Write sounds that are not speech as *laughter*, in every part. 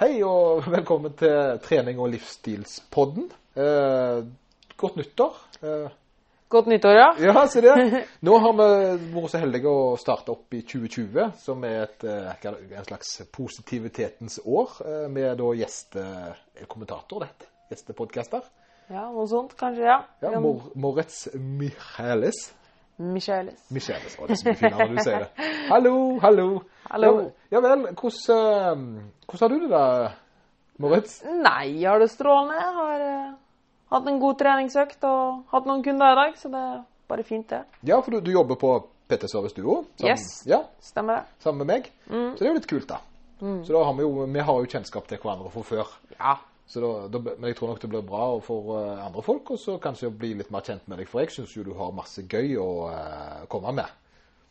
Hei og *laughs* velkommen til trening- og livsstilspodden. Eh, godt nyttår. Eh, Godt nyttår, ja. ja, se det. *laughs* Nå har vi vært så heldige å starte opp i 2020, som er et, eh, en slags positivitetens år, eh, med da gjestekommentator, dette. Gjestepodcaster. Ja, Noe sånt, kanskje. Ja. Ja, Mor Moritz Michaelis. Michaelis. Michaelis. Å, det er så mye finere når du sier det. *laughs* Hallo, hallo. Hallo. Ja, vel, hvordan, eh, hvordan har du det da, Moritz? Nei, jeg har det strålende. Jeg har uh, hatt en god treningsøkt og hatt noen kunder i dag, så det er bare fint, det. Ja, for du, du jobber på PT Service Duo. sammen- Yes. Ja, Stemmer det? sammen med meg. Så det er jo litt kult, da. Så da har vi jo, vi har jo kjennskap til hverandre fra før. Ja. Så da, da, men jeg tror nok det blir bra for uh, andre folk, og så kanskje bli litt mer kjent med deg. For jeg syns jo du har masse gøy å uh, komme med.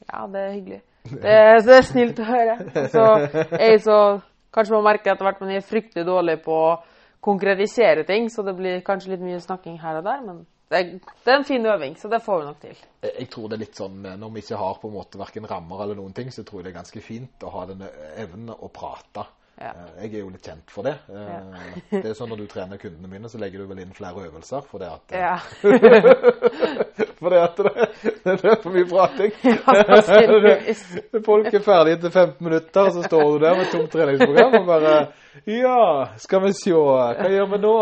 Ja, det er hyggelig. Det det er snilt å høre. Så jeg så Kanskje man merker etter hvert men jeg er fryktelig dårlig på å konkretisere ting, så det blir kanskje litt mye snakking her og der, men det er, det er en fin øving, så det får vi nok til. Jeg, jeg tror det er litt sånn eh, når vi ikke har på en måte verken rammer eller noen ting, så tror jeg det er ganske fint å ha denne evnen å prate. Ja. Eh, Jeg er jo litt kjent for det. Ja. *laughs* Det er sånn Når du trener kundene mine, så legger du vel inn flere øvelser. For det at, Ja. *laughs* for det, at det, *laughs* det er for mye prating. Folk er ferdige etter 15 minutter, og så står du der med tomt treningsprogram og bare Ja, skal vi se, hva gjør vi nå?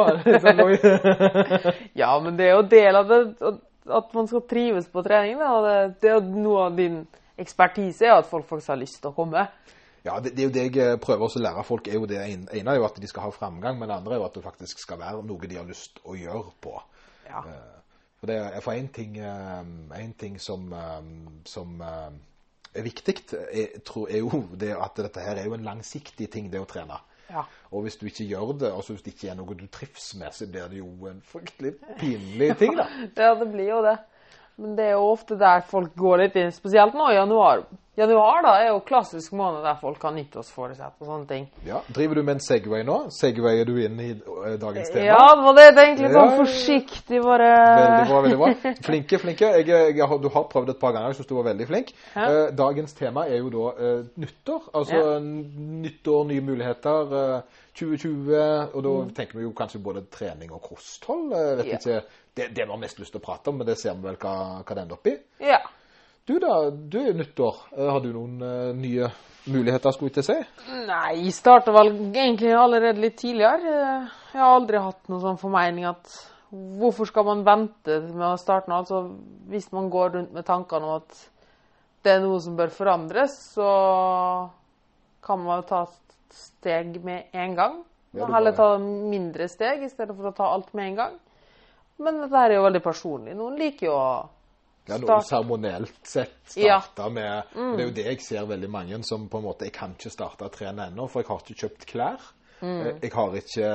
Ja, men det er jo del av det at- man skal trives på trening. Da. Det, det er jo noe av din ekspertise er at folk faktisk har lyst til å komme. Ja, det, det er jo det jeg prøver også å lære folk. er jo det ene er jo at de skal ha framgang, men det andre er jo at det faktisk skal være noe de har lyst å gjøre på. Ja. For det er for en ting, eh, en ting som, eh, som eh, er viktig, er, er jo det at dette her er jo en langsiktig ting, det å trene. Ja. Og hvis du ikke gjør det, altså hvis det ikke er noe du trives med, så blir det jo en fryktelig pinlig ting, da. *laughs* ja, det blir jo det. Men det er jo ofte der folk går litt inn, spesielt nå i januar. Januar da er jo klassisk måned der folk har nyttårsforutsett og sånne ting. Ja, Driver du med en Segway nå? Segwayer du inn i eh, dagens tema? Ja, det var det jeg tenkte litt sånn forsiktig bare Veldig bra. veldig bra. Flinke, flinke. Jeg, jeg, har- du har prøvd et par ganger. Jeg syns du var veldig flink. Ja. Eh, dagens tema er jo da eh, nyttår. Altså Ja. nyttår, nye muligheter. eh, 2020. Og da Mm. tenker vi jo kanskje både trening og kosthold. Jeg vet Ja. ikke, det, det vi har mest lyst til å prate om, men det ser vi vel hva, hva det ender opp i. Ja. Du da, du er nyttår. Eh, har du noen uh, nye muligheter, skulle jeg til å si? Nei, jeg starta vel egentlig allerede litt tidligere. Jeg har aldri hatt noen sånn formening at hvorfor skal man vente med å starte noe? Altså, hvis man går rundt med tankene om at det er noe som bør forandres, så kan man ta et steg med en gang. Ja, heller ta mindre steg i stedet for å ta alt med en gang. Men dette er jo veldig personlig. Noen liker jo å Ja, noe seremonielt sett Ja. med mm. Det er jo det jeg ser veldig mange som på en måte Jeg kan ikke starte å trene ennå, for jeg har ikke kjøpt klær. Eh, Jeg har ikke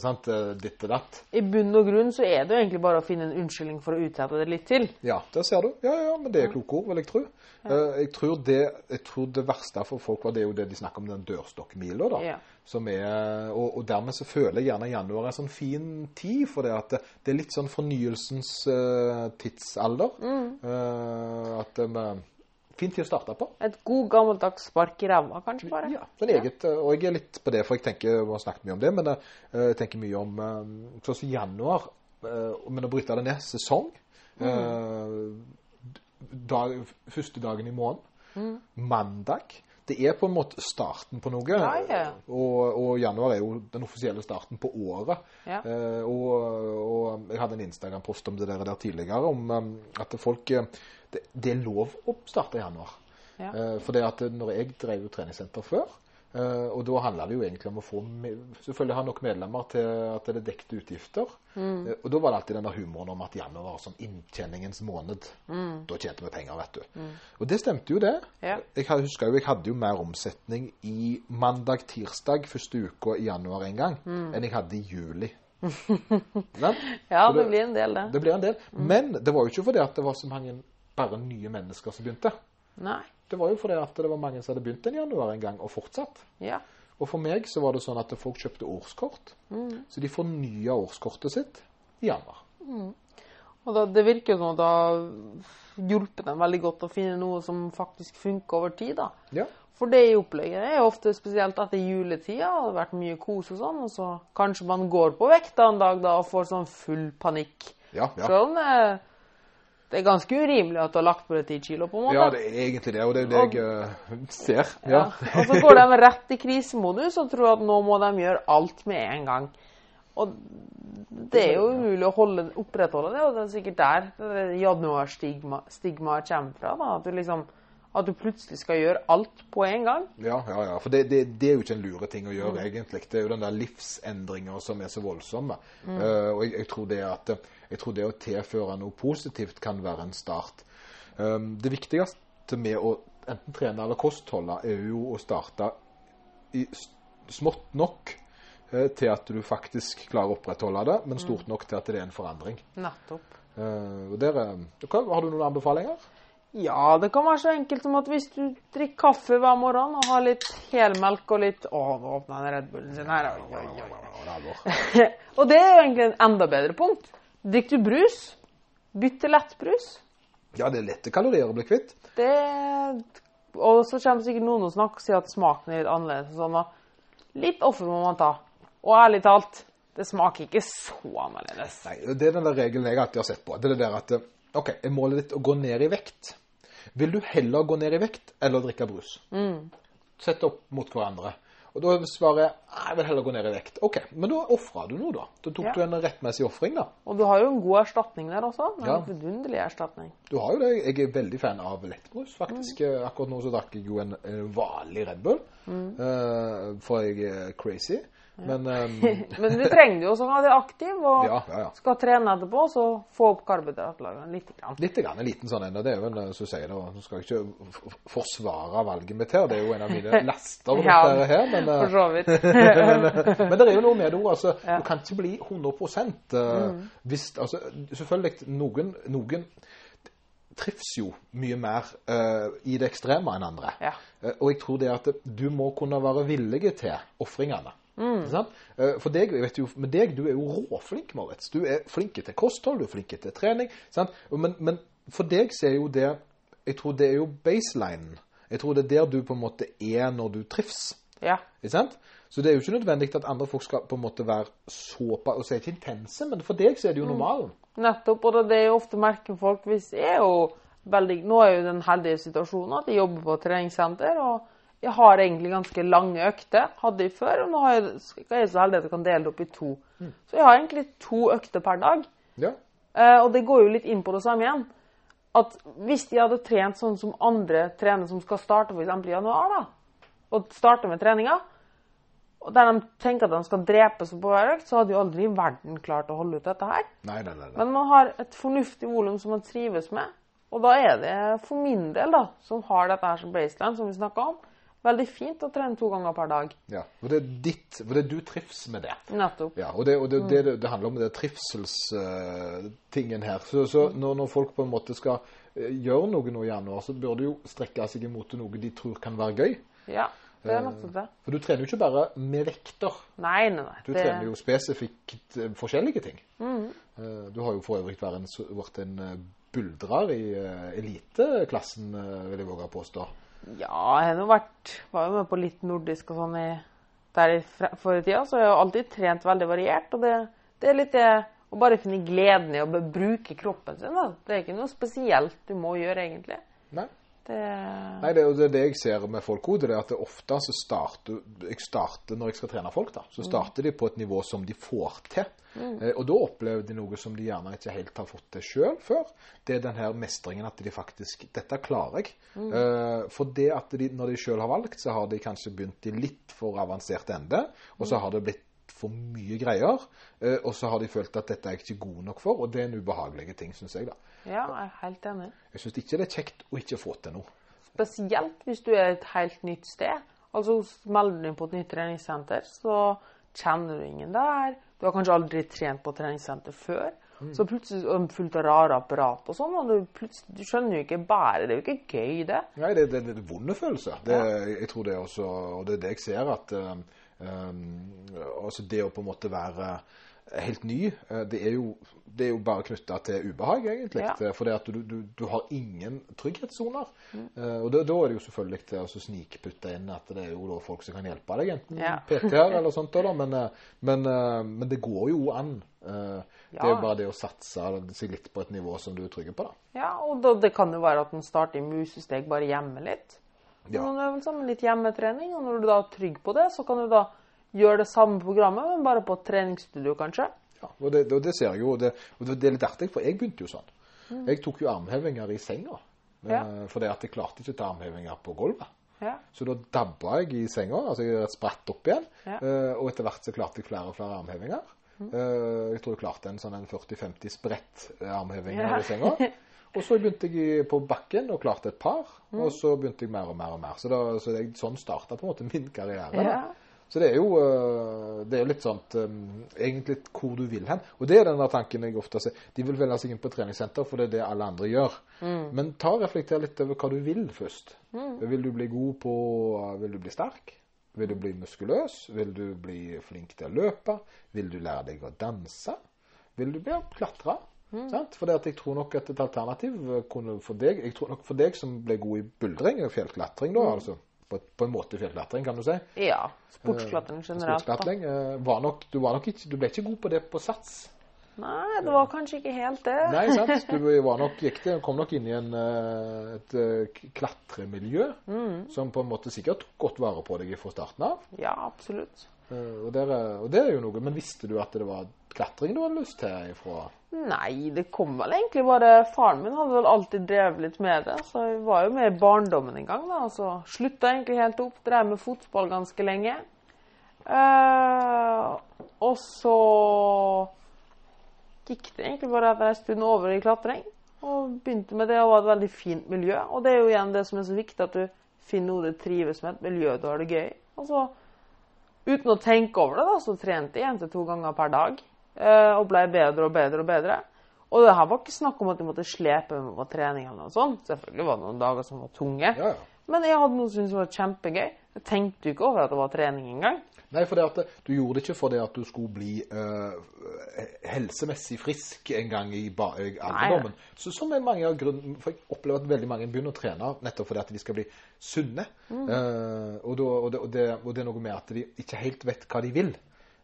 sant, eh, ditt og datt. I bunn og grunn så er det jo egentlig bare å finne en unnskyldning for å utsette det litt til. Ja, der ser du. Ja, ja, men det er kloke ord, vil jeg tro. Ja. Jeg tror det, jeg tror det verste for folk var det jo det de snakker om, den dørstokkmila, da. Ja. Som er, og, og dermed så føler jeg gjerne januar er en sånn fin tid, for det at det, det er litt sånn fornyelsens uh, tidsalder. Eh, at det Fin tid å starte på. Et god gammeldags spark i ræva, kanskje bare. Ja, sånn eget, og jeg er litt på det, for jeg tenker, vi har snakket mye om det, men eh, jeg tenker mye om eh, sånn som januar, eh, men å bryte det ned, sesong, Mm. dag, første dagen i måneden, mandag, det er på en måte starten på noe, Ja, ja. Og, og januar er jo den offisielle starten på året. Ja. Eh, og, og jeg hadde en Instagram-post om det der, der tidligere, om at folk, eh, det, det er lov å starte i januar. Ja. Uh, For det at når jeg drev jo treningssenter før, Uh, og da handla det jo egentlig om å få selvfølgelig ha nok medlemmer til at det er dekte utgifter. Mm. Uh, Og da var det alltid denne humoren om at januar var sånn inntjeningens måned. Da tjente vi penger, vet du. Og det stemte jo, det. Mm. Ja. Jeg husker jo jeg hadde jo mer omsetning i mandag-tirsdag første uka i januar en gang Mm. enn jeg hadde i juli. *laughs* Ja, det, det blir en del, det. Det blir en del. Men det var jo ikke fordi at det var så mange bare nye mennesker som begynte. Nei. Det var jo fordi at det var mange som hadde begynt i januar en gang, og fortsatt. Ja. Og for meg så var det sånn at folk kjøpte årskort. Så de fornya årskortet sitt i januar. Og da, det virker jo som har hjulpet dem veldig godt å finne noe som faktisk funker over tid, da. Ja. For det i opplegget er ofte spesielt etter juletida, det har vært mye kos og sånn, og så kanskje man går på vekta en dag da og får sånn full panikk. Ja, ja. Selv om det, det er ganske urimelig at du har lagt på deg ti kilo, på en måte. ja, det er egentlig det, og det er det jeg eh, ser. Ja. Ja. Og så går de rett i krisemodus og tror at nå må de gjøre alt med en gang. Og det er jo umulig å holde, opprettholde det, og det er sikkert der januarstigmaet stigma kommer fra. da, At du liksom at du plutselig skal gjøre alt på en gang. Ja, ja, ja. For det, det, det er jo ikke en lure ting å gjøre, egentlig. Det er jo den der livsendringa som er så voldsomme. Eh, og jeg, jeg, tror det at, jeg tror det å tilføre noe positivt kan være en start. Um, det viktigste med å enten trene eller kostholde, er jo å starte i smått nok uh, til at du faktisk klarer å opprettholde det, men stort nok til at det er en forandring. Nettopp. Uh, og der, eh, har du noen anbefalinger? Ja, det kan være så enkelt som at hvis du drikker kaffe hver morgen og har litt helmelk og litt Å, nå åpna den Red Bullen sin her. Oi, oi, oi. Er *laughs* og det er jo egentlig en enda bedre punkt. Drikker du brus, bytt til lettbrus. Ja, det er lette kalorier å bli kvitt. Det Og så kommer sikkert noen og snakker og sier at smaken er litt annerledes. og Sånn, litt offer må man ta. Og ærlig talt, det smaker ikke så annerledes. Nei, det er den der regelen jeg alltid har sett på. Det er det der at OK, er målet ditt å gå ned i vekt? Vil du heller gå ned i vekt eller drikke brus? Sett opp mot hverandre. Og da svarer jeg jeg vil heller gå ned i vekt. OK, men da ofra du noe, da. Da tok Ja. du en rettmessig ofring, da. Og du har jo en god erstatning der også. En Ja. vidunderlig erstatning. Du har jo det. Jeg er veldig fan av lettbrus, faktisk. Akkurat nå så drakk jeg jo en, en vanlig Red Bull, eh, for jeg er crazy. Men um... *laughs* Men du trenger jo også å du er aktiv, og ja, ja, ja. skal trene etterpå, så få opp karbohydratlagene litt. Grann. Litt grann, en liten sånn en. Det er jo en, eh, som sier det, Nå skal jeg ikke forsvare valget mitt her, det er jo en av mine *laughs* laster. Ja, her, men, eh, For så vidt. *laughs* men, eh, men det er jo noe med det òg. Altså. Du kan ikke bli 100 uh, hvis altså, Selvfølgelig, noen, noen trives jo mye mer uh, i det ekstreme enn andre. Ja. Uh, og jeg tror det at du må kunne være villig til ofringene. Sant? Eh, For deg, jo, med deg, du er jo råflink, Marit. Du er flink til kosthold, du er flink til trening. Sant? Men, men for deg så er jo det Jeg tror det er jo baselinen. Jeg tror det er der du på en måte er når du trives. Ja. Ikke sant? Så det er jo ikke nødvendig at andre folk skal på en måte være såpass Og så ikke intense, men for deg så er det jo normalen. Nettopp. Og det er jo ofte merker folk hvis er jo veldig Nå er jo den heldige situasjonen at jeg jobber på treningssenter. og jeg har egentlig ganske lange økter. Hadde jeg før. Og nå har jeg, skal jeg så heldig at jeg kan dele det opp i to. Så jeg har egentlig to økter per dag. Ja. Eh, og det går jo litt inn på det samme igjen. At hvis de hadde trent sånn som andre trener som skal starte f.eks. i januar, da, og starte med treninga, og der de tenker at de skal drepes på hver økt, så hadde jo aldri i verden klart å holde ut dette her. Nei, nei. nei. Men man har et fornuftig volum som man trives med. Og da er det for min del, da, som har dette her som baseline, som vi snakka om, veldig fint å trene to ganger per dag. Ja. For det er ditt For det er du trives med det. Nettopp. Ja, og det, og det, mm. det, det handler om det trivselstingen her. Så, så når, når folk på en måte skal uh, gjøre noe nå i januar, så bør de jo strekke seg imot noe de tror kan være gøy. Ja, det er nettopp det. For du trener jo ikke bare med vekter. Nei, nei, nei. Du trener jo spesifikt eh, forskjellige ting. Eh, Du har jo for øvrig vært en, vært en eh, buldrer i eh, eliteklassen, eh, vil jeg våge å påstå. Ja, jeg har jo vært Var jo med på litt nordisk og sånn i, der i forrige tida, så jeg har alltid trent veldig variert. Og det, det er litt det å bare finne gleden i å bruke kroppen sin. Da. Det er ikke noe spesielt du må gjøre, egentlig. Nei. Det, Nei, det er jo det, jeg ser med folk òg. Det er at det ofte så starter jeg starter, Når jeg skal trene folk, da, så starter de på et nivå som de får til. Eh, og da opplever de noe som de gjerne ikke helt har fått til sjøl før. Det er den her mestringen at de faktisk Dette klarer jeg. Eh, for det at de, når de sjøl har valgt, så har de kanskje begynt i litt for avansert ende. Og så har det blitt for mye greier. eh, og så har de følt at dette er jeg ikke god nok for. Og det er en ubehagelig ting, syns jeg. da. ja, jeg er helt enig. Jeg syns ikke det er kjekt å ikke få til noe. Spesielt hvis du er et helt nytt sted. Altså melder du på et nytt treningssenter, så kjenner du ingen der. Du har kanskje aldri trent på treningssenter før. Så plutselig det fullt av rare apparat og sånn, og du, du skjønner jo ikke bæret. Det er jo ikke gøy, det. Nei, det, det, det er vonde følelser. Det, Jeg tror det også, og det er det jeg ser, at um, um, altså det å på en måte være helt ny. Eh, Det er jo, det er jo bare knytta til ubehag, egentlig. Ja. For det at du, du, du har ingen trygghetssoner. Eh, Og da, da er det jo selvfølgelig til å snikputte inn at det er jo folk som kan hjelpe deg, enten Ja. PT-er eller sånt. Da, men, eh, men, eh, men det går jo an. Eh, Det er jo bare det å satse seg litt på et nivå som du er trygg på, da. Ja, og da, det kan jo være at en starter i musesteg bare hjemme litt. Ja. Noen øvelser men litt hjemmetrening, og når du da er trygg på det, så kan du da gjøre det samme programmet, men bare på treningsstudio, kanskje. Ja, og det, og det ser jeg jo, og det, og det er litt artig, for jeg begynte jo sånn. Jeg tok jo armhevinger i senga, Mm. Ja. eh, fordi at jeg klarte ikke å ta armhevinger på gulvet. Ja. Så da dabba jeg i senga, altså jeg spratt opp igjen, Ja. eh, og etter hvert så klarte jeg flere og flere armhevinger. Mm. Eh, Jeg tror jeg klarte en sånn 40-50 spredt armhevinger i senga. *laughs* Og så begynte jeg på bakken og klarte et par, Mm. og så begynte jeg mer og mer og mer. Så, da, så jeg, sånn starta på en måte min karriere. Ja. Så det er jo øh, det er litt sånt um, egentlig hvor du vil hen. Og det er den der tanken jeg ofte ser. De vil velge seg inn på treningssenter, for det er det alle andre gjør. Men ta og reflekter litt over hva du vil først. Vil du bli god på Vil du bli sterk? Vil du bli muskuløs? Vil du bli flink til å løpe? Vil du lære deg å danse? Vil du bli klatre? Sant? For jeg tror nok at et alternativ eh, kunne for deg Jeg tror nok for deg som ble god i buldring og fjellklatring, da, altså på, på en måte fjellklatring, kan du si. ja. Sportsklatring generelt. Sportsklatring. eh, Var nok, du, var nok ikke, du ble ikke god på det på sats. Nei, det var kanskje ikke helt det. Nei, sant? *laughs* Du var nok, det, kom nok inn i en, eh, et klatremiljø mm. som på en måte sikkert tok godt vare på deg fra starten av. Ja, absolutt. Eh, Og, der, er- og det er jo noe. Men visste du at det var klatring du hadde lyst til ifra? Nei, det kom vel egentlig bare Faren min hadde vel alltid drevet litt med det, så jeg var jo med i barndommen en gang, da. Så slutta egentlig helt opp. Drev med fotball ganske lenge. Uh, og så gikk det egentlig bare etter en stund over i klatring. Og begynte med det og var et veldig fint miljø. Og det er jo igjen det som er så viktig, at du finner noe du trives med, et miljø du har det gøy. Og så, uten å tenke over det, da, så trente jeg én til to ganger per dag. Eh, Og ble bedre og bedre og bedre. Og det her var ikke snakk om at jeg måtte slepe meg på trening eller noe sånt. Selvfølgelig var det noen dager som var tunge. Ja, ja. Men jeg hadde noe som syntes var kjempegøy. Jeg tenkte jo ikke over at det var trening engang. Nei, for det at du gjorde det ikke for det at du skulle bli eh, helsemessig frisk en gang i ba- i alderdommen. Så som mange av grunnen, for Jeg opplever at veldig mange begynner å trene nettopp fordi at de skal bli sunne. Eh, og, da, og, det, og, det, og det er noe med at de ikke helt vet hva de vil.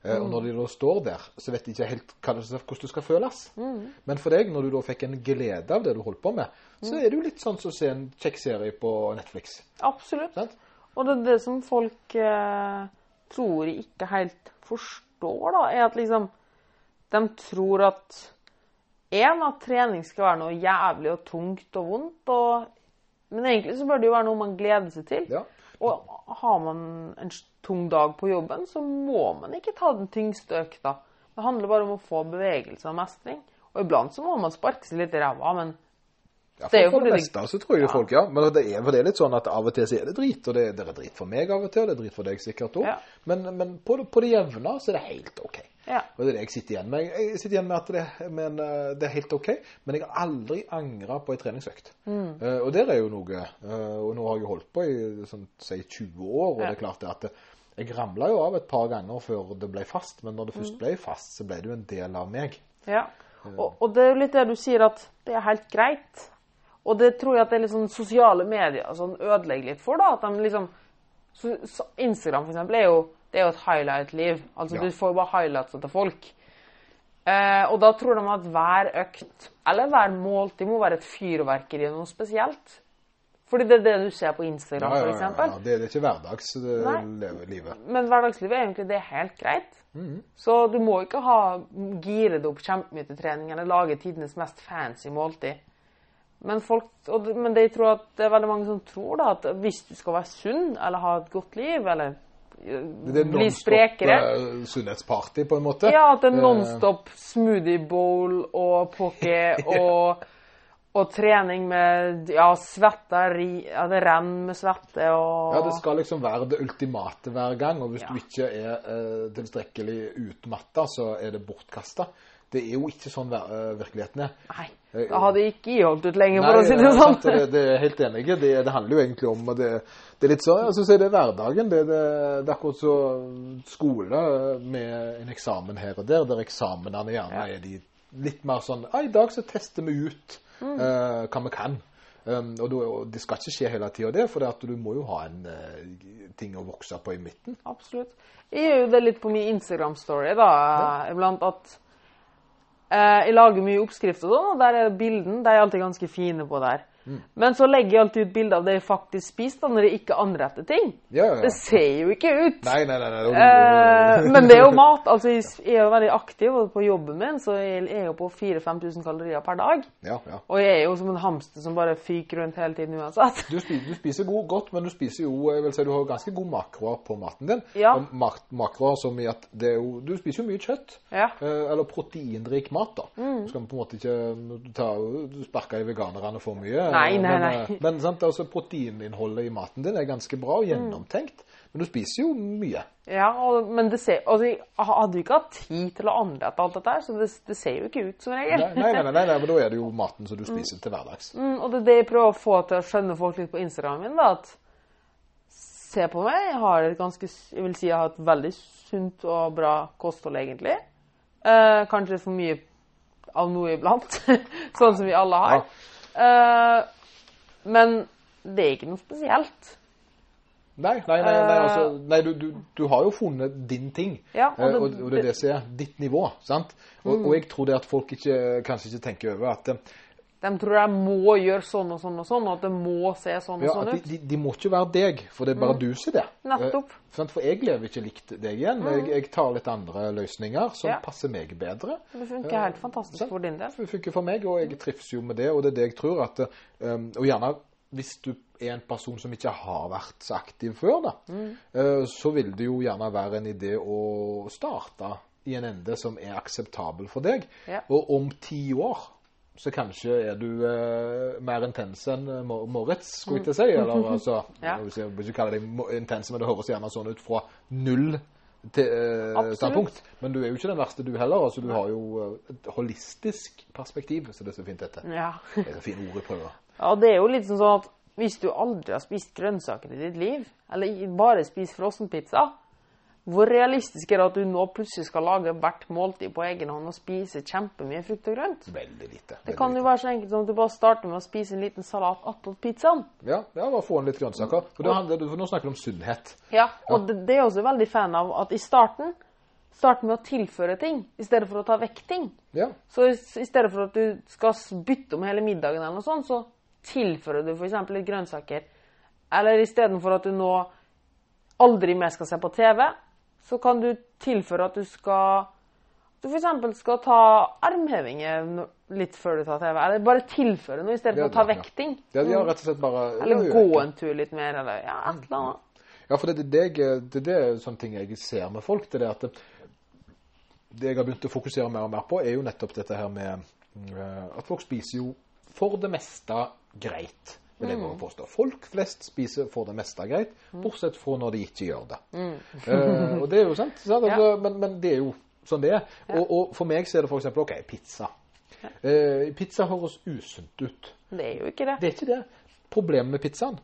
Eh, Og når de da står der, så vet de ikke helt hvordan det skal føles. Men for deg, når du da fikk en glede av det du holdt på med, så er det jo litt sånn som å se en kjekk serie på Netflix. Absolutt. Sånn? Og det er det som folk eh, tror ikke helt forstår, da, er at liksom De tror at én, at trening skal være noe jævlig og tungt og vondt, og, men egentlig så bør det jo være noe man gleder seg til. Ja. Og har man en tung dag på jobben, så må man ikke ta den tyngste økta. Det handler bare om å få bevegelse og mestring. Og iblant så må man sparke seg litt i ræva, men Ja, Det er jo for, det meste så tror jeg Ja. folk, ja. Men det er, for det er litt sånn at av og til så er det drit, og det, det er drit for meg av og til, og det er drit for deg sikkert òg. Ja. Men, men på, det- på det jevne så er det helt OK. ja. Og det er det jeg sitter igjen med. Jeg sitter igjen med at det, men, eh, det er helt OK, men jeg har aldri angra på en treningsøkt. Mm. Uh, og der er jo noe. uh, og nå har jeg holdt på i sånn, si 20 år, og Ja. det er klart det at det, jeg ramla jo av et par ganger før det ble fast, men når det Mm. først ble fast, så ble det jo en del av meg. Ja, og, og det er jo litt det du sier, at det er helt greit. Og det tror jeg at det er litt sånn sosiale medier som ødelegger litt for, da. At de liksom så, så Instagram, for eksempel, er jo, det er jo et highlight-liv. Altså, Ja. du får jo bare highlights av folk. Eh, og da tror de at hver økt, eller hver måltid, må være et fyrverkeri av noe spesielt. Fordi det er det du ser på Instagram, Ja, ja, for ja, ja. Det, det er ikke Nei. hverdagslivet. Men hverdagslivet er egentlig det er helt greit. Så du må ikke ha gire det opp kjempemye til trening eller lage tidenes mest fancy måltid. Men, folk, og, men de tror at det er veldig mange som tror da, at hvis du skal være sunn eller ha et godt liv eller Det er bli sprekere eh, sunnhetsparty, på en måte. Ja, at det er Eh, nonstop smoothie bowl og poke *laughs* og, og trening med ja, svette Ja, det renner med svette og Ja, det skal liksom være det ultimate hver gang, og hvis Ja. du ikke er uh, tilstrekkelig utmatta, så er det bortkasta. Det er jo ikke sånn eh, virkeligheten er. Nei, da hadde jeg ikke holdt ut lenger, for å si det sånn. det, det er helt enig. Det, det handler jo egentlig om det, det er litt sånn, jeg synes det er hverdagen. Det, det, det er akkurat så skole med en eksamen her og der, der eksamenene gjerne er de litt mer sånn «Ah, I dag så tester vi ut Mm. uh, hva vi kan. Um, og, du, og det skal ikke skje hele tida, det, for at du må jo ha en uh, ting å vokse på i midten. Absolutt. Jeg gjør jo det litt på min Instagram-story, da, iblant at eh, jeg lager mye oppskrifter og sånn, og der er bilden, de er alltid ganske fine på der. Mm. Men så legger jeg alltid ut bilder av det jeg faktisk spiser, da, når jeg ikke anretter ting. Ja, ja, ja. Det ser jo ikke ut. Nei, nei, nei. nei. Eh, men det er jo mat. Altså, jeg er jo veldig aktiv på jobben min, så jeg er jo på 4000-5000 kalorier per dag. ja, ja. Og jeg er jo som en hamster som bare fyker rundt hele tiden uansett. Du spiser, du spiser god, godt, men du spiser jo jeg vil si, du har ganske god makroer på maten din. Og mak makroer som i at det jo, Du spiser jo mye kjøtt. Ja. Eh, eller proteinrik mat, da. Mm. Skal på en måte ikke ta, sparke i veganerne for mye. Nei, nei, men, nei. Men, Men sant, altså, proteininnholdet i maten din er ganske bra og gjennomtenkt. Men du spiser jo mye. Ja, og, men det ser, altså, jeg hadde jo ikke hatt tid til å anlete alt dette her, så det, det ser jo ikke ut som regel. Nei, nei, nei, nei, nei, men da er det jo maten som du spiser til hverdags. Mm, og det er det jeg prøver å få til å skjønne folk litt på Instagramen min, da, at se på meg, jeg har et ganske, jeg vil si jeg har et veldig sunt og bra kosthold egentlig. Eh, kanskje for mye av noe iblant, *laughs* sånn som vi alle har. Eh, men det er ikke noe spesielt. Nei, nei, nei, nei, Eh. altså, nei du, du, du har jo funnet din ting. Ja, og Eh, det- og, og det er det som er ditt nivå, sant? Og, og jeg tror det at folk ikke, kanskje ikke tenker over at, De tror jeg må gjøre sånn og sånn og sånn, og at det må se sånn og sånn ut. de, de, må ikke være deg, for det er bare du som er det. Nettopp. Eh, for jeg lever ikke likt deg igjen. Jeg, jeg tar litt andre løsninger som Ja. passer meg bedre. Det funker helt fantastisk sånn. for din del. Det funker for meg, og jeg trives jo med det, og det er det jeg tror at um, Og gjerne hvis du er en person som ikke har vært så aktiv før, da, Mm. eh, så vil det jo gjerne være en idé å starte i en ende som er akseptabel for deg. Ja. Og om ti år så kanskje er du eh, mer intens enn eh, Moritz, skulle jeg til å si. Eller altså, *laughs* Ja. vil jeg ikke kalle deg intens, men det høres gjerne sånn ut fra null til, eh, standpunkt. Men du er jo ikke den verste du heller. altså Du har jo eh, et holistisk perspektiv, så det er så fint dette. Ja. Det er så fine ord i prøver. *laughs* Ja, det er jo litt sånn at hvis du aldri har spist grønnsaker i ditt liv, eller bare spist frossenpizza, hvor realistisk er det at du nå plutselig skal lage hvert måltid på egen hånd og spise kjempemye frukt og grønt? Veldig lite. Det kan jo være så enkelt som at du bare starter med å spise en liten salat attåt pizzaen. Ja, ja, bare få inn litt grønnsaker. For, handler for nå snakker du om sunnhet. Ja, og det, det er jeg også veldig fan av at i starten Start med å tilføre ting, i stedet for å ta vekk ting. Ja, Så i, i stedet for at du skal bytte om hele middagen, eller noe sånt, så tilfører du f.eks. litt grønnsaker. Eller istedenfor at du nå aldri mer skal se på TV, så kan du tilføre at du skal Du f.eks. skal ta armhevinger litt før du tar TV. Eller bare tilføre noe i stedet for å ta vekting. ja. de har rett og slett bare Eller ja, gå en tur litt mer, eller ja, et eller annet. Ja, for det, det, det, det, det er sånne ting jeg ser med folk. Det er at det, det jeg har begynt å fokusere mer og mer på, er jo nettopp dette her med eh, at folk spiser jo for det meste greit, vil jeg bare påstå. Folk flest spiser for det meste greit, bortsett fra når de ikke gjør det. uh, og det er jo sant, sant? Altså, men, men det er jo sånn det er. Og, og for meg så er det eksempel, ok, pizza. Uh, pizza høres usunt ut. Det er jo ikke det. Det er ikke det. Problemet med pizzaen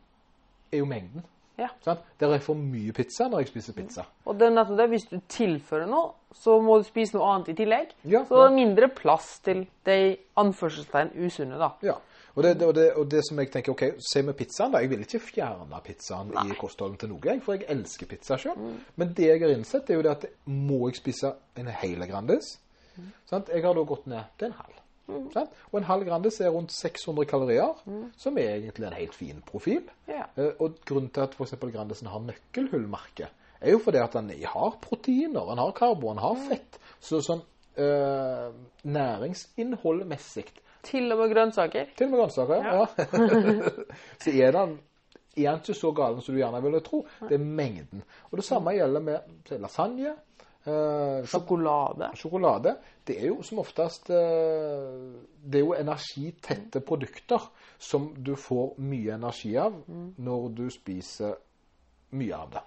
er jo mengden. Ja. Sant? Der er for mye pizza når jeg spiser pizza. Og det er nettopp det. Hvis du tilfører noe, så må du spise noe annet i tillegg. Ja, så ja. er mindre plass til de anførselstegn usunne, da. Ja. Og det, og, det, og det som jeg tenker, ok, se med pizzaen da, jeg vil ikke fjerne pizzaen i kostholden til noe, for jeg elsker pizza selv. Mm. Men det jeg har innsett er jo det at må jeg spise en hele Grandis, Mm. sant? jeg har da gått ned til en halv. Sant? Og en halv Grandis er rundt 600 kalorier, som er egentlig en helt fin profil. Yeah. Og grunnen til at for eksempel Grandisen har nøkkelhullmerke, er jo fordi at den har proteiner, den har karbo, den har fett. Så sånn øh, næringsinnholdmessig, Til og med grønnsaker. til og med grønnsaker, ja. *laughs* så er den er ikke så galen som du gjerne ville tro. Det er mengden. Og det samme gjelder med lasagne. eh, Sjokolade. Sjokolade. Det er jo som oftest eh, Det er jo energitette produkter som du får mye energi av når du spiser mye av det.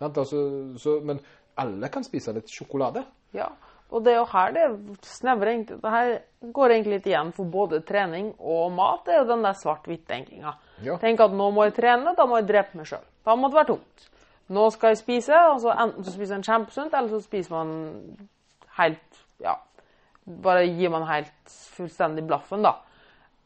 Sant? Altså, så, men alle kan spise litt sjokolade. Ja. Og det er jo her det snevrer egentlig Det her går egentlig litt igjen for både trening og mat. Det er jo den der svart-hvitt-tenkinga. Ja. Tenk at nå må jeg trene, da må jeg drepe meg sjøl. Da må det være tungt. Nå skal jeg spise, og så enten så spiser en kjempesunt, eller så spiser man helt Ja. Bare gir man helt fullstendig blaffen, da.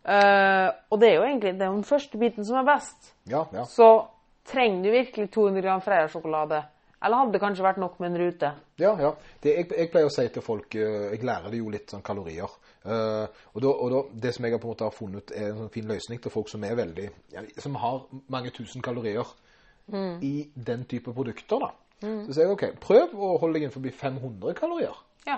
Uh, og det er jo egentlig det er den første biten som er best. Ja, ja. Så trenger du virkelig 200 gram Freia-sjokolade? Eller hadde det kanskje vært nok med en rute? Ja, ja. Det, jeg, jeg pleier å si til folk eh, Jeg lærer det jo litt sånn kalorier. Uh, og, da, og da, det som jeg på en måte har funnet, er en sånn fin løsning til folk som er veldig ja, Som har mange tusen kalorier i den type produkter. da. Så sier jeg OK, prøv å holde deg innenfor 500 kalorier. Ja.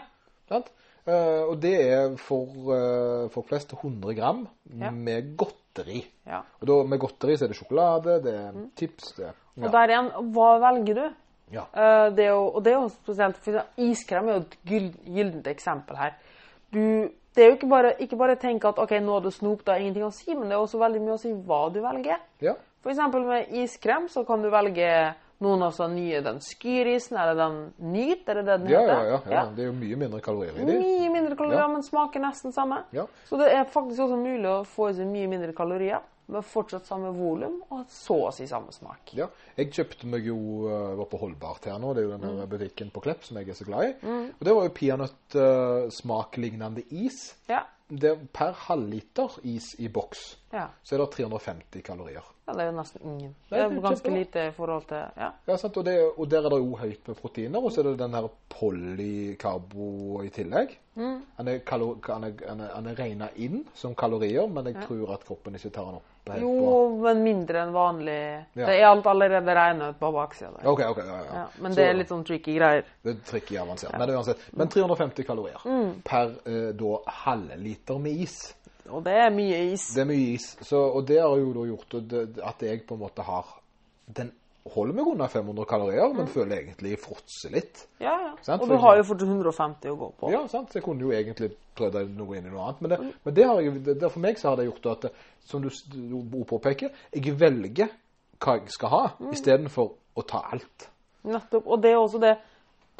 Sant? Uh, og det er for uh, folk flest 100 gram Ja. med godteri. ja. Og da, med godteri så er det sjokolade, det er tips det, Og der igjen, hva velger du? Ja. Eh, det jo, og det er jo spesielt for Iskrem er jo et gyll- gyllent eksempel her. Du, det er jo ikke bare, ikke bare tenk at ok, nå er det snop, det har ingenting å si, men det er også veldig mye å si hva du velger. ja. Eksempel med iskrem så kan du velge noen av sånne nye, den skyrisen, eller den nyt, er det det den Ja, heter? ja, ja, ja. Det er jo mye mindre kalorier i det. Mye mindre kalorier, Ja. men smaker nesten samme. Ja. Så det er faktisk også mulig å få i seg mye mindre kalorier, med fortsatt samme volum, og så å si samme smak. Ja, jeg kjøpte meg jo uh, var på Holdbart her nå, det er jo den mm. butikken på Klepp som jeg er så glad i. Og det var jo peanøttsmaklignende is. Ja, Det er per halvliter is i boks, ja. så er det 350 kalorier. Ja, det er jo nesten ingen. Det er det er ganske lite i forhold til Ja. Ja, sant? Og, det, og der er det jo høyt med proteiner, og så er det den her polykarbo i tillegg. Han er, kalo, han er, han er, han er regnet inn som kalorier, men jeg tror at kroppen ikke tar den opp helt Jo, på? men mindre enn vanlig. Ja. Det er alt allerede regnet ut på baksida der. Okay, okay, ja, ja. Ja, men Så- det er litt sånn tricky greier. Det er tricky avansert. Men, det uansett. men 350 kalorier Mm. per eh, da halvliter med is. Og det er mye is. Det er mye is. Så, og det har jo da gjort at jeg på en måte har Den holder meg under 500 kalorier, men føler egentlig fråtser litt. Ja, ja. Sant, Og du har jo eksempel. fortsatt 150 å gå på. Ja, sant? Så jeg kunne jo egentlig prøvd noe inn i noe annet. Men, det, men det har jeg, det, for meg så har det gjort at, som du, du påpeker, jeg velger hva jeg skal ha, istedenfor å ta alt. Nettopp. Og det er også det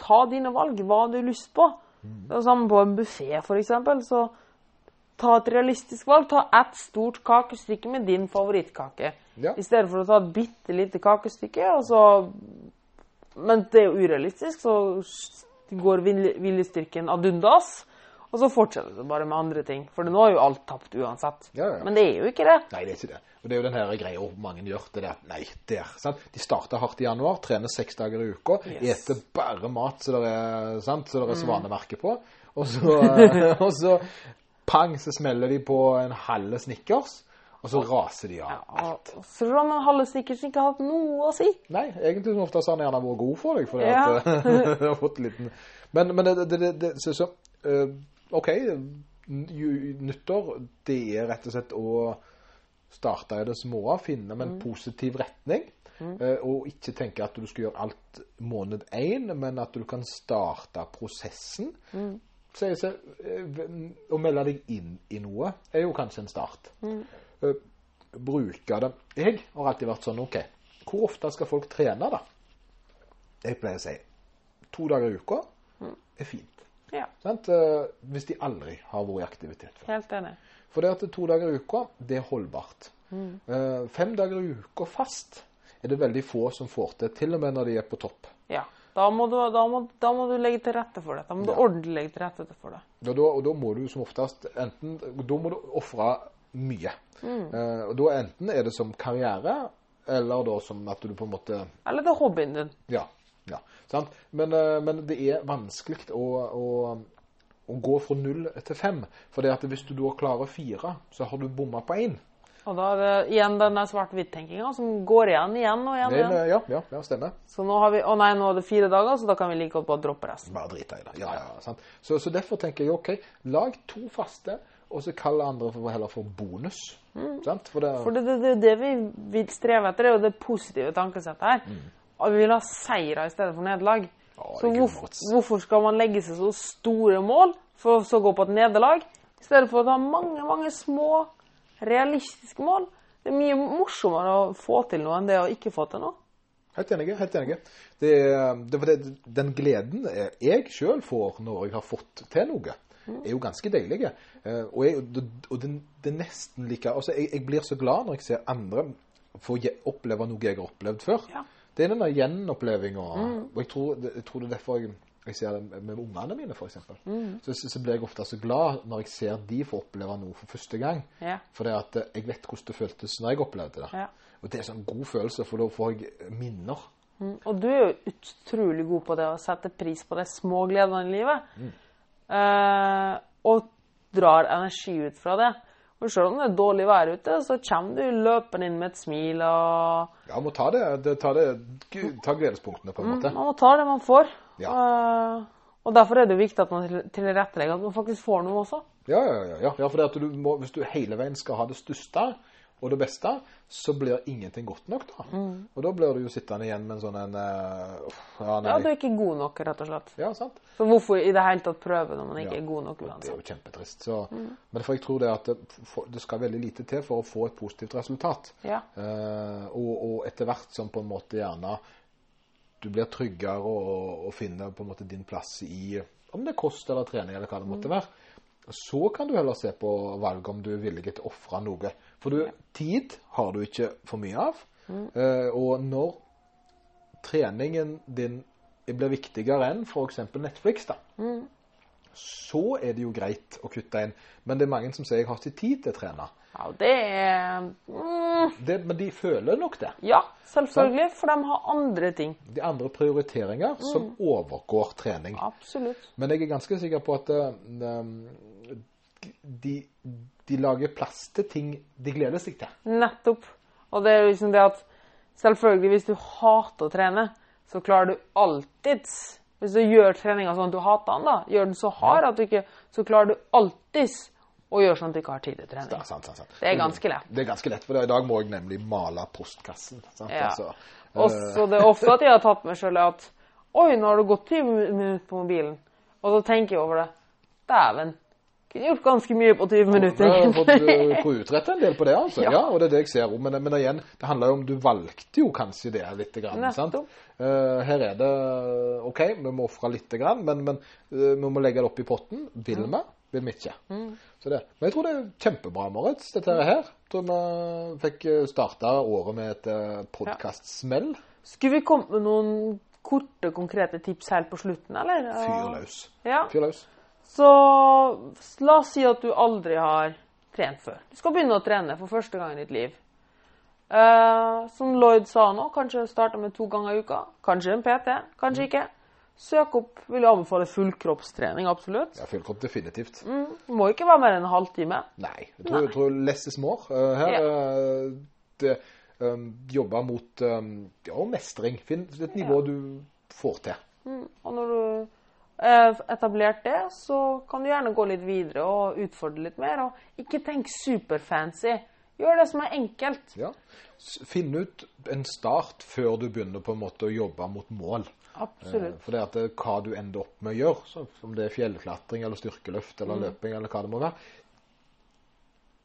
Ta dine valg. Hva har du lyst på? Mm. Det er samme på en buffé, f.eks. Så ta et realistisk valg. Ta ett stort kakestykke med din favorittkake. Ja. I stedet for å ta et bitte lite kakestykke. Og så Men det er jo urealistisk, så går vilje- viljestyrken ad undas. Og så fortsetter det bare med andre ting. For nå er jo alt tapt uansett. Ja, ja. Men det er jo ikke det. Nei, det er ikke det. Og det er jo den her greia mange gjør. det der, Nei, der. sant? De starter hardt i januar, trener seks dager i uka, Yes. eter bare mat så det er, sant? Så det er svanemerke på. Og så, *laughs* og så pang, så smeller de på en halve Snickers, og så raser de av alt. Og så har man halve Snickers ikke hatt noe å si. Nei, egentlig som ofte har han gjerne vært god for deg, for Ja. at, *laughs* du har fått en liten... Men, men det, det, det, det så, så, uh, ok, nyttår, det er rett og slett å starte i det små, finne med en positiv retning, eh, og ikke tenke at du skal gjøre alt måned 1, men at du kan starte prosessen. Så, jeg ser, eh, å melde deg inn i noe er jo kanskje en start. Mm. bruke det. Jeg har alltid vært sånn, ok, hvor ofte skal folk trene da? Jeg pleier å si, to dager i uka er fint. Ja, Sant? Eh, Hvis de aldri har vært i aktivitet før. helt enig. For det at to dager i uka, det er holdbart. Mm. Fem dager i uka fast er det veldig få som får til, til og med når de er på topp. Ja. Da må, du, da, må, da må du legge til rette for det. Da må du Ja. ordentlig legge til rette for det. Da, og da må du som oftest enten Da må du ofre mye. Eh, og da enten er det som karriere, eller da som at du på en måte Eller det er hobbyen din. Ja. ja sant? Men, eh, men det er vanskelig å, å, å gå fra null til fem. For hvis du da klarer fire, så har du bomma på én. Og da er det igjen den der svart-hvitt-tenkinga som går igjen igjen og igjen. igjen. Ja, ja, ja, stemmer. Så nå har vi Å nei, nå er det fire dager, så da kan vi like godt bare droppe resten. Bare drite i det. Ja, ja, sant? Så, så derfor tenker jeg OK, lag to faste, og så kall andre for, heller for bonus. Sant? For det, For det, det, det, det vi vil streve etter, er jo det positive tankesettet her. Og vi vil ha seire i stedet for nederlag. Er Så hvorfor, hvorfor skal man legge seg så store mål for å så gå på et nederlag, i stedet for å ta mange, mange små, realistiske mål? Det er mye morsommere å få til noe enn det å ikke få til noe. Helt enig. helt enig. Det, det, det, den gleden jeg sjøl får når jeg har fått til noe, er jo ganske deilig. Eh, Og, jeg, og det, er nesten like altså jeg, jeg blir så glad når jeg ser andre få oppleve noe jeg har opplevd før. Ja. Det er den der gjenopplevinga. Og jeg tror, jeg tror det er derfor jeg, jeg ser det med ungene mine, f.eks. Mm. Så, så, så blir jeg ofte så glad når jeg ser de få oppleve noe for første gang. Ja. For eh, jeg vet hvordan det føltes når jeg opplevde det. Ja. Og det er sånn god følelse, for da får jeg minner. Mm, Og du er jo utrolig god på det å sette pris på de små gledene i livet. Eh, og drar energi ut fra det. Og selv om det er dårlig vær ute, så kommer du løpende inn med et smil og Ja, man må ta det, det, ta, det ta gledespunktene, på en måte. Man må ta det man får. Ja. Eh, og derfor er det jo viktig at man til- tilrettelegger at man faktisk får noe også. Ja, ja, ja. ja. ja for du må, hvis du hele veien skal ha det største og det beste, så blir ingenting godt nok, da. Og da blir du jo sittende igjen med en sånn en uh, Ja. Ja, du er ikke god nok, rett og slett. Ja, sant. Så hvorfor i det hele tatt prøve når man ikke Ja. er god nok Det er jo kjempetrist. Så, Men for jeg tror det at det, for, det skal veldig lite til for å få et positivt resultat. Ja. Uh, og, og etter hvert som på en måte gjerne du blir tryggere og, og finner på en måte din plass i om det er kost eller trening eller hva det måtte være, så kan du heller se på valget om du er villig til å ofre noe. For du, tid har du ikke for mye av. Eh, og når treningen din blir viktigere enn f.eks. Netflix, da, så er det jo greit å kutte inn. Men det er mange som sier jeg har ikke tid til å trene. Ja, det er mm, Det, men de føler nok det. Ja, selvfølgelig, for de har andre ting. De andre prioriteringer som overgår trening. Absolutt. Men jeg er ganske sikker på at eh, de, de lager plass til ting de gleder seg til. Nettopp. Og det er liksom det at selvfølgelig, hvis du hater å trene, så klarer du alltids Hvis du gjør treninga sånn at du hater den, da, gjør den så hard at du ikke Så klarer du alltids å gjør sånn at du ikke har tid til trening. trening. sant, sant, sant. Det er ganske lett. Det er ganske lett, for i dag må jeg nemlig male postkassen. Sant? Ja. Altså, Og så det er ofte at jeg har tatt meg sjøl at Oi, nå har det gått 20 minutter på mobilen. Og så tenker jeg over det. Dæven. Kunne gjort ganske mye på 20 minutter. Har fått uh, få utrette en del på det, altså. *laughs* Ja. Ja. og det er det jeg ser. Men, men igjen, det handler jo om du valgte jo kanskje det litt. Grann, sant? Eh, her er det OK, vi må ofre litt, grann, men, men uh, vi må legge det opp i potten. Vil vi? Vil vi ikke? Så det. Men jeg tror det er kjempebra, Moritz, dette her. Jeg tror vi fikk starta året med et uh, Ja. Skulle vi kommet med noen korte, konkrete tips helt på slutten, eller? Fyr løs. Ja. Fyr løs. Så la oss si at du aldri har trent før. Du skal begynne å trene for første gang i ditt liv. Eh, som Lloyd sa nå, kanskje starte med to ganger i uka. Kanskje en PT, kanskje ikke. Søk opp vil jeg anbefale fullkroppstrening, absolutt. Ja, fullkropp definitivt. Mm, må ikke være mer enn en halvtime. Nei. Jeg tror, jeg tror less is more. uh, her eh, det, um, jobbe mot um, ja, mestring. Finn et nivå du får til. Mm, og når du har etablert det, så kan du gjerne gå litt videre og utfordre litt mer. Og ikke tenk superfancy. Gjør det som er enkelt. Ja. Finn ut en start før du begynner på en måte å jobbe mot mål. Absolutt. Eh, For det at det, hva du ender opp med å gjøre, så, om det er fjellklatring eller styrkeløft Mm. eller løping eller hva det må være,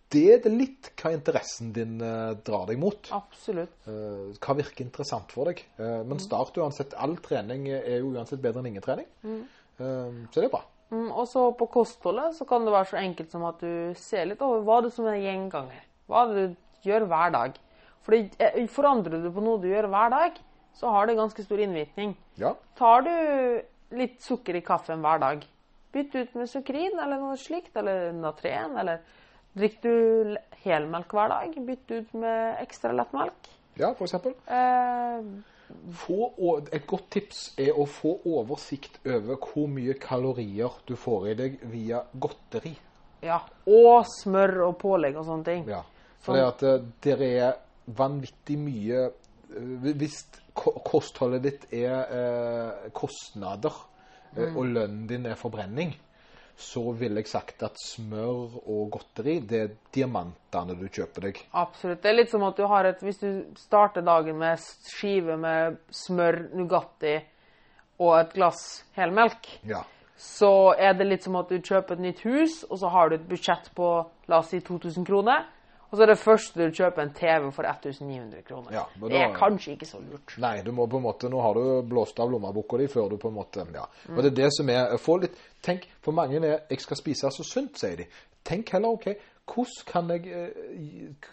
det er det litt hva interessen din eh, drar deg mot. Absolutt. Eh, hva virker interessant for deg. Eh, men start uansett. All trening er jo uansett bedre enn ingen trening. Eh, så det er bra. Mm, og så på kostholdet så kan det være så enkelt som at du ser litt over hva det som er gjenganger. Hva er det du gjør hver dag. For forandrer du på noe du gjør hver dag, så har det ganske stor innvirkning. Ja. Tar du litt sukker i kaffen hver dag, bytt ut med sukrin eller noe slikt, eller natren, eller drikker du helmelk hver dag, bytt ut med ekstra lettmelk. ja, for eksempel. Eh, Få, et godt tips er å få oversikt over hvor mye kalorier du får i deg via godteri. ja, og smør og pålegg og sånne ting. Ja. For det at eh, det er vanvittig mye Hvis kostholdet ditt er eh, kostnader, mm. og lønnen din er forbrenning, så ville jeg sagt at smør og godteri, det er diamantene du kjøper deg. Absolutt. Det er litt som at du har et Hvis du starter dagen med skive med smør, Nugatti og et glass helmelk, Ja. så er det litt som at du kjøper et nytt hus, og så har du et budsjett på la oss si 2000 kroner. Og så er det først du kjøper en TV for 1900 kroner. Ja, da, det er kanskje ikke så lurt. Nei, du må på en måte, nå har du blåst av lommeboka di før du på en måte, ja. Mm. Og det er det som er, få litt, tenk, for mange er, jeg skal spise så sunt, sier de. Tenk heller, ok, hvordan kan jeg, eh,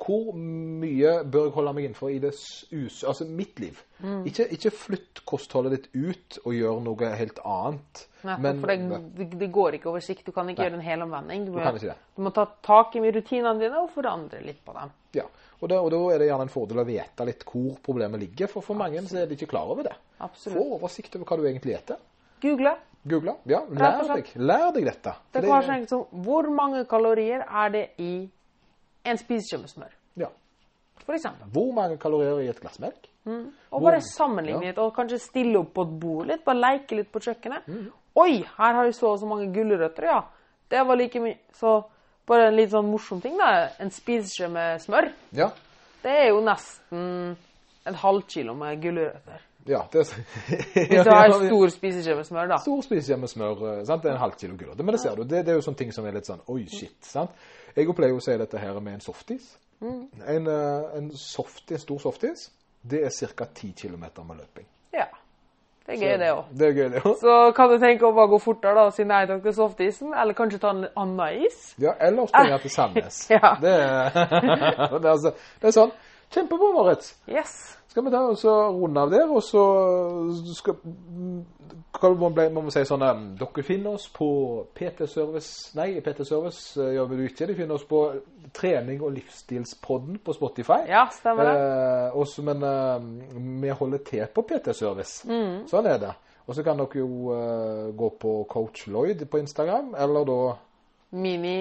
hvor mye bør jeg holde meg innenfor i det us, altså mitt liv? Mm. Ikke, ikke flytt kostholdet ditt ut og gjør noe helt annet. Nei, Men- for det, det, går ikke over sikt. Du kan ikke Nei. gjøre en hel omvending. Du, Du ikke det. du må ta tak i rutinene dine og forandre litt på dem. Ja, og da, og da er det gjerne en fordel å vite litt hvor problemet ligger, for for mange så er de ikke klar over det. Absolutt. Få oversikt over hva du egentlig heter. Google. Google, ja, lær deg, lær deg dette. Det kan være så enkelt som hvor mange kalorier er det i en spiseskje med smør? ja. For eksempel. Hvor mange kalorier i et glass melk? Og bare sammenligne litt, og kanskje stille opp på et bord litt. Bare leke litt på kjøkkenet. Oi, her har vi så og så mange gulrøtter, ja. Det var like mye. Så bare en litt sånn morsom ting, da. En spiseskje med smør. Ja, Det er jo nesten en halv kilo med gulrøtter. Ja. Det, Hvis du *laughs* har en stor spiseskje med smør, da. Stor spiseskje med smør, eh, sant? det er en halv kilo gulrøtter. Men det ser du, det, det er jo sånne ting som er litt sånn, oi shit, sant? Jeg pleier å si dette her med en softis. En, eh, en softis, en stor softis, det er cirka 10 kilometer med løping. Ja. Det er gøy, det òg. Det er gøy, det også. Så kan du tenke å bare gå fortere da, og si nei takk til softisen, eller kanskje ta en annen is? Ja, eller springe til Sandnes. *laughs* Ja. Det, er, *laughs* det, er altså, det er sånn. Kjempebra, Moritz. Yes. Skal vi ta og så runde av der, og så skal må, man si sånn um, Dere finner oss på PT Service Nei, PT Service uh, gjør vi det ikke. De finner oss på Trening og livsstilspodden på Spotify. Ja, stemmer det. Eh, også, men eh, vi holder til på PT Service. Mm. Sånn er det. Og så kan dere jo eh, gå på Coach Lloyd på Instagram, eller da Mini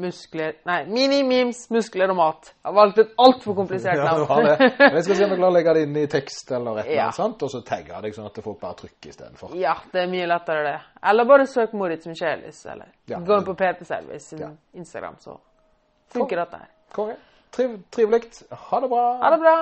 muskler Nei, mini memes, muskler og mat. Jeg har valgt et altfor komplisert Ja, det navn. har det. *laughs* Jeg skal se om jeg klarer å legge det inn i tekst eller et eller annet, og så tagge deg sånn at folk bare trykker istedenfor. ja, det er mye lettere, det. Eller bare søk Moritz Michelis, eller Ja. gå inn på PT Service sin Ja. Instagram, så funker dette her. Konge. Triv, trivelig. Ha det bra. Ha det bra!